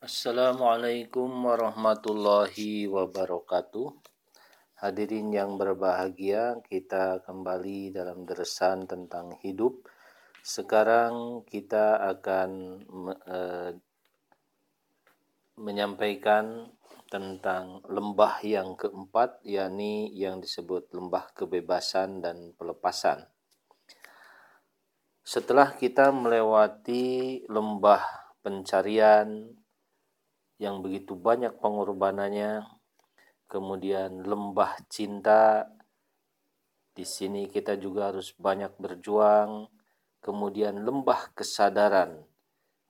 Assalamualaikum warahmatullahi wabarakatuh. Hadirin yang berbahagia, kita kembali dalam deresan tentang hidup. Sekarang kita akan e, menyampaikan tentang lembah yang keempat, yakni yang disebut lembah kebebasan dan pelepasan. Setelah kita melewati lembah pencarian, yang begitu banyak pengorbanannya, kemudian lembah cinta. Di sini kita juga harus banyak berjuang, kemudian lembah kesadaran.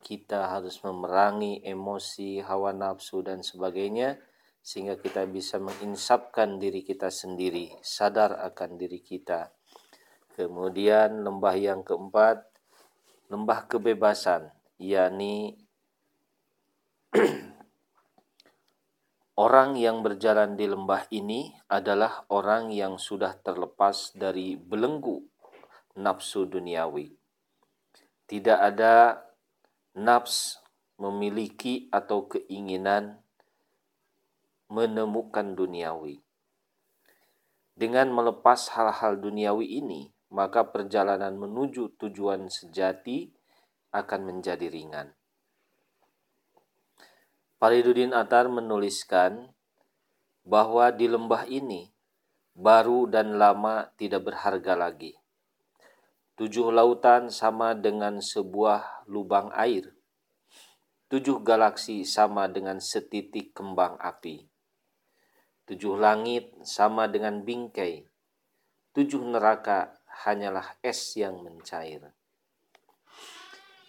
Kita harus memerangi emosi, hawa nafsu dan sebagainya sehingga kita bisa menginsapkan diri kita sendiri, sadar akan diri kita. Kemudian lembah yang keempat, lembah kebebasan, yakni Orang yang berjalan di lembah ini adalah orang yang sudah terlepas dari belenggu nafsu duniawi. Tidak ada nafs memiliki atau keinginan menemukan duniawi. Dengan melepas hal-hal duniawi ini, maka perjalanan menuju tujuan sejati akan menjadi ringan. Faridudin Atar menuliskan bahwa di lembah ini baru dan lama tidak berharga lagi. Tujuh lautan sama dengan sebuah lubang air. Tujuh galaksi sama dengan setitik kembang api. Tujuh langit sama dengan bingkai. Tujuh neraka hanyalah es yang mencair.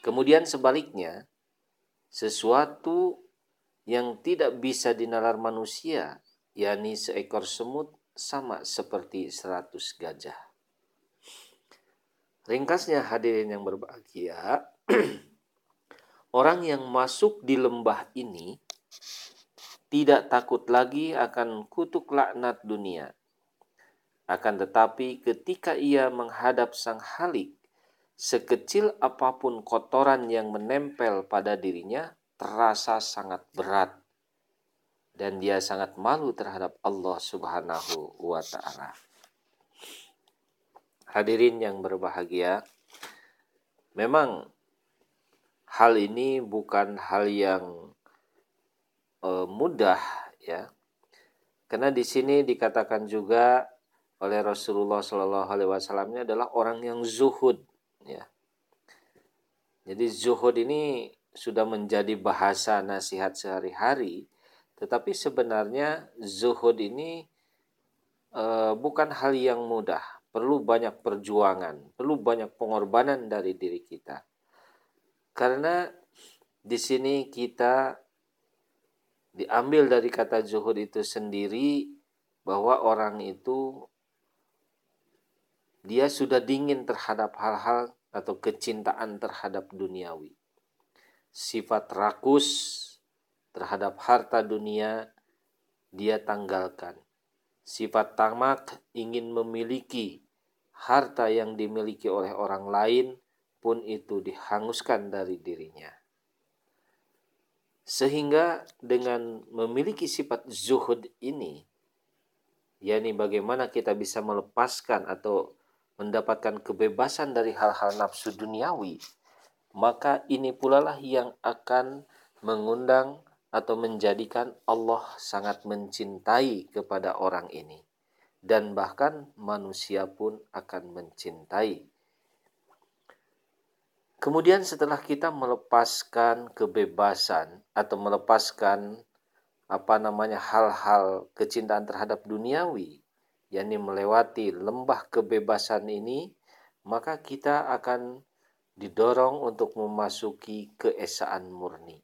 Kemudian sebaliknya, sesuatu yang tidak bisa dinalar manusia, yakni seekor semut sama seperti seratus gajah. Ringkasnya hadirin yang berbahagia, orang yang masuk di lembah ini tidak takut lagi akan kutuk laknat dunia. Akan tetapi ketika ia menghadap sang halik, sekecil apa pun kotoran yang menempel pada dirinya, terasa sangat berat dan dia sangat malu terhadap Allah Subhanahu wa taala. Hadirin yang berbahagia, memang hal ini bukan hal yang uh, mudah ya. Karena di sini dikatakan juga oleh Rasulullah Shallallahu alaihi wasallam adalah orang yang zuhud ya. Jadi zuhud ini sudah menjadi bahasa nasihat sehari-hari, tetapi sebenarnya zuhud ini e, bukan hal yang mudah, perlu banyak perjuangan, perlu banyak pengorbanan dari diri kita. Karena di sini kita diambil dari kata zuhud itu sendiri bahwa orang itu dia sudah dingin terhadap hal-hal atau kecintaan terhadap duniawi sifat rakus terhadap harta dunia dia tanggalkan. Sifat tamak ingin memiliki harta yang dimiliki oleh orang lain pun itu dihanguskan dari dirinya. Sehingga dengan memiliki sifat zuhud ini, yakni bagaimana kita bisa melepaskan atau mendapatkan kebebasan dari hal-hal nafsu duniawi, maka ini pula lah yang akan mengundang atau menjadikan Allah sangat mencintai kepada orang ini dan bahkan manusia pun akan mencintai. Kemudian setelah kita melepaskan kebebasan atau melepaskan apa namanya hal-hal kecintaan terhadap duniawi, yakni melewati lembah kebebasan ini, maka kita akan didorong untuk memasuki keesaan murni.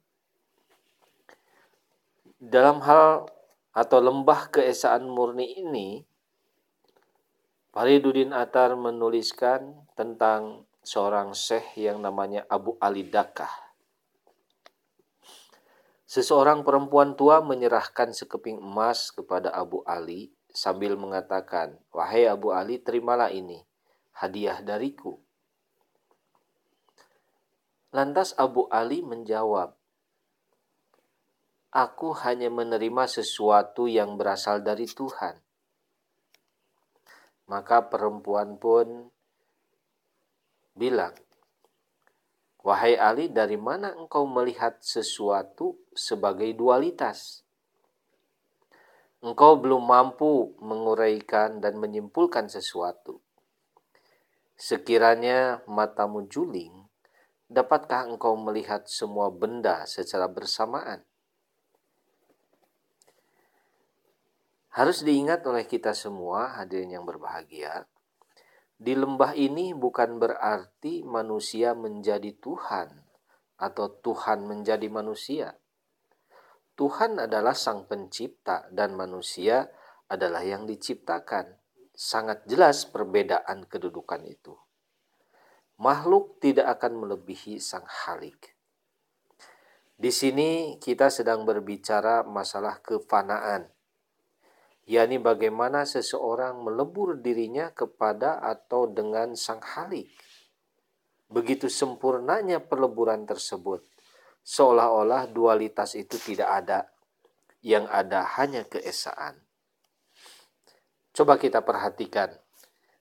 Dalam hal atau lembah keesaan murni ini, Faridudin Atar menuliskan tentang seorang syekh yang namanya Abu Ali Dakah. Seseorang perempuan tua menyerahkan sekeping emas kepada Abu Ali sambil mengatakan, "Wahai Abu Ali, terimalah ini, hadiah dariku." Lantas Abu Ali menjawab, aku hanya menerima sesuatu yang berasal dari Tuhan. Maka perempuan pun bilang, Wahai Ali, dari mana engkau melihat sesuatu sebagai dualitas? Engkau belum mampu menguraikan dan menyimpulkan sesuatu. Sekiranya matamu juling, dapatkah engkau melihat semua benda secara bersamaan? Harus diingat oleh kita semua, hadirin yang berbahagia, di lembah ini bukan berarti manusia menjadi Tuhan atau Tuhan menjadi manusia. Tuhan adalah Sang Pencipta dan manusia adalah yang diciptakan. Sangat jelas perbedaan kedudukan itu. Makhluk tidak akan melebihi Sang Halik. Di sini kita sedang berbicara masalah kefanaan yakni bagaimana seseorang melebur dirinya kepada atau dengan sang halik. Begitu sempurnanya peleburan tersebut, seolah-olah dualitas itu tidak ada, yang ada hanya keesaan. Coba kita perhatikan,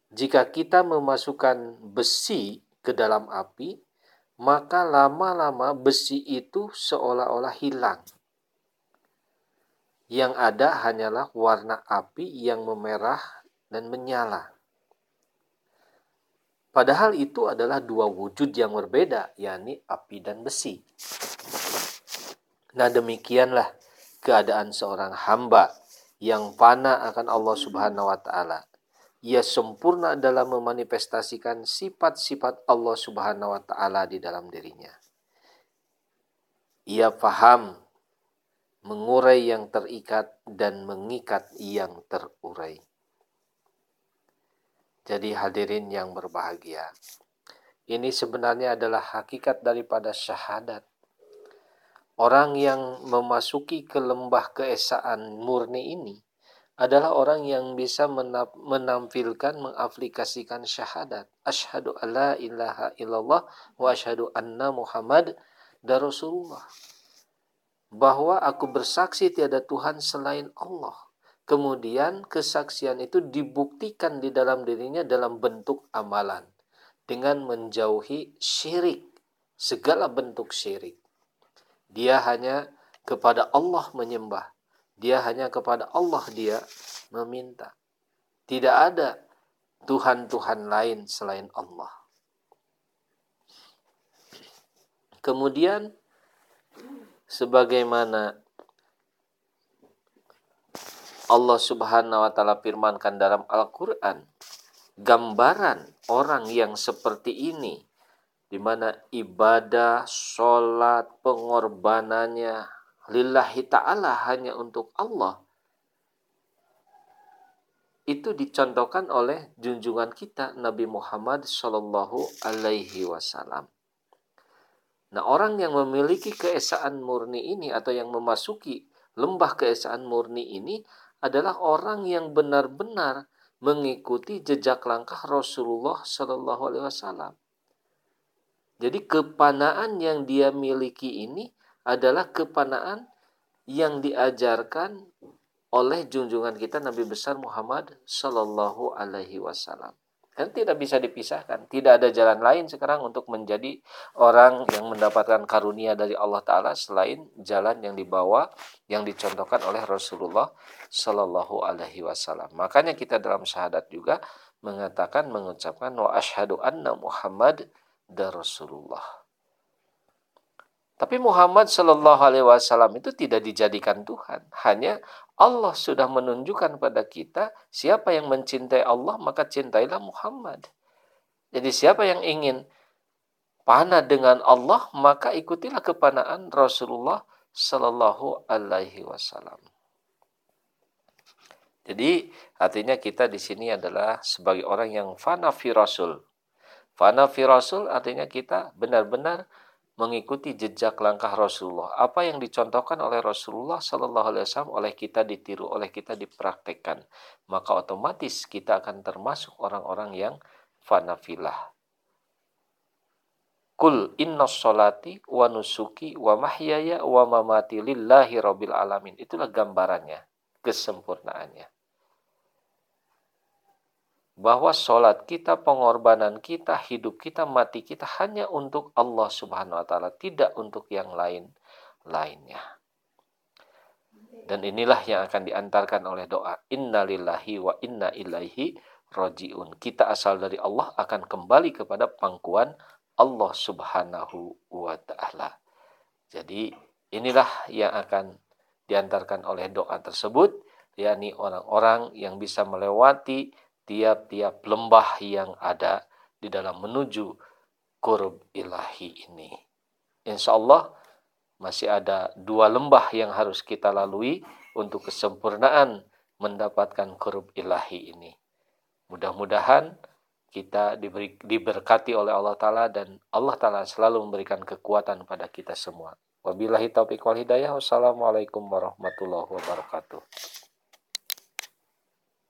jika kita memasukkan besi ke dalam api, maka lama-lama besi itu seolah-olah hilang yang ada hanyalah warna api yang memerah dan menyala. Padahal itu adalah dua wujud yang berbeda, yakni api dan besi. Nah, demikianlah keadaan seorang hamba yang fana akan Allah Subhanahu wa taala. Ia sempurna dalam memanifestasikan sifat-sifat Allah Subhanahu wa taala di dalam dirinya. Ia faham mengurai yang terikat dan mengikat yang terurai. Jadi hadirin yang berbahagia, ini sebenarnya adalah hakikat daripada syahadat. Orang yang memasuki ke lembah keesaan murni ini adalah orang yang bisa menampilkan, mengaplikasikan syahadat. Ashadu alla ilaha illallah wa ashadu anna Muhammad dan Rasulullah bahwa aku bersaksi tiada Tuhan selain Allah. Kemudian kesaksian itu dibuktikan di dalam dirinya dalam bentuk amalan dengan menjauhi syirik, segala bentuk syirik. Dia hanya kepada Allah menyembah. Dia hanya kepada Allah dia meminta. Tidak ada Tuhan-Tuhan lain selain Allah. Kemudian sebagaimana Allah Subhanahu wa taala firmankan dalam Al-Qur'an gambaran orang yang seperti ini di mana ibadah, sholat, pengorbanannya lillahi ta'ala hanya untuk Allah itu dicontohkan oleh junjungan kita Nabi Muhammad Shallallahu Alaihi Wasallam. Nah, orang yang memiliki keesaan murni ini atau yang memasuki lembah keesaan murni ini adalah orang yang benar-benar mengikuti jejak langkah Rasulullah Shallallahu Alaihi Wasallam. Jadi kepanaan yang dia miliki ini adalah kepanaan yang diajarkan oleh junjungan kita Nabi besar Muhammad Shallallahu Alaihi Wasallam. Kan tidak bisa dipisahkan. Tidak ada jalan lain sekarang untuk menjadi orang yang mendapatkan karunia dari Allah Ta'ala selain jalan yang dibawa, yang dicontohkan oleh Rasulullah Sallallahu Alaihi Wasallam. Makanya kita dalam syahadat juga mengatakan, mengucapkan wa ashadu anna Muhammad dan Rasulullah. Tapi Muhammad Shallallahu Alaihi Wasallam itu tidak dijadikan Tuhan, hanya Allah sudah menunjukkan pada kita siapa yang mencintai Allah maka cintailah Muhammad. Jadi siapa yang ingin panah dengan Allah maka ikutilah kepanaan Rasulullah Shallallahu Alaihi Wasallam. Jadi artinya kita di sini adalah sebagai orang yang fana fi rasul. Fana fi rasul artinya kita benar-benar mengikuti jejak langkah Rasulullah. Apa yang dicontohkan oleh Rasulullah Sallallahu Alaihi Wasallam oleh kita ditiru, oleh kita dipraktekkan, maka otomatis kita akan termasuk orang-orang yang fanafilah. Kul inna sholati wa nusuki wa mahyaya wa mamati lillahi rabbil alamin. Itulah gambarannya, kesempurnaannya. Bahwa sholat kita, pengorbanan kita, hidup kita, mati kita hanya untuk Allah subhanahu wa ta'ala. Tidak untuk yang lain lainnya. Dan inilah yang akan diantarkan oleh doa. Inna lillahi wa inna ilaihi rojiun. Kita asal dari Allah akan kembali kepada pangkuan Allah Subhanahu wa taala. Jadi inilah yang akan diantarkan oleh doa tersebut yakni orang-orang yang bisa melewati tiap-tiap lembah yang ada di dalam menuju kurub ilahi ini. Insya Allah masih ada dua lembah yang harus kita lalui untuk kesempurnaan mendapatkan kurub ilahi ini. Mudah-mudahan kita diberi, diberkati oleh Allah Ta'ala dan Allah Ta'ala selalu memberikan kekuatan pada kita semua. Wabillahi taufiq wal hidayah. Wassalamualaikum warahmatullahi wabarakatuh.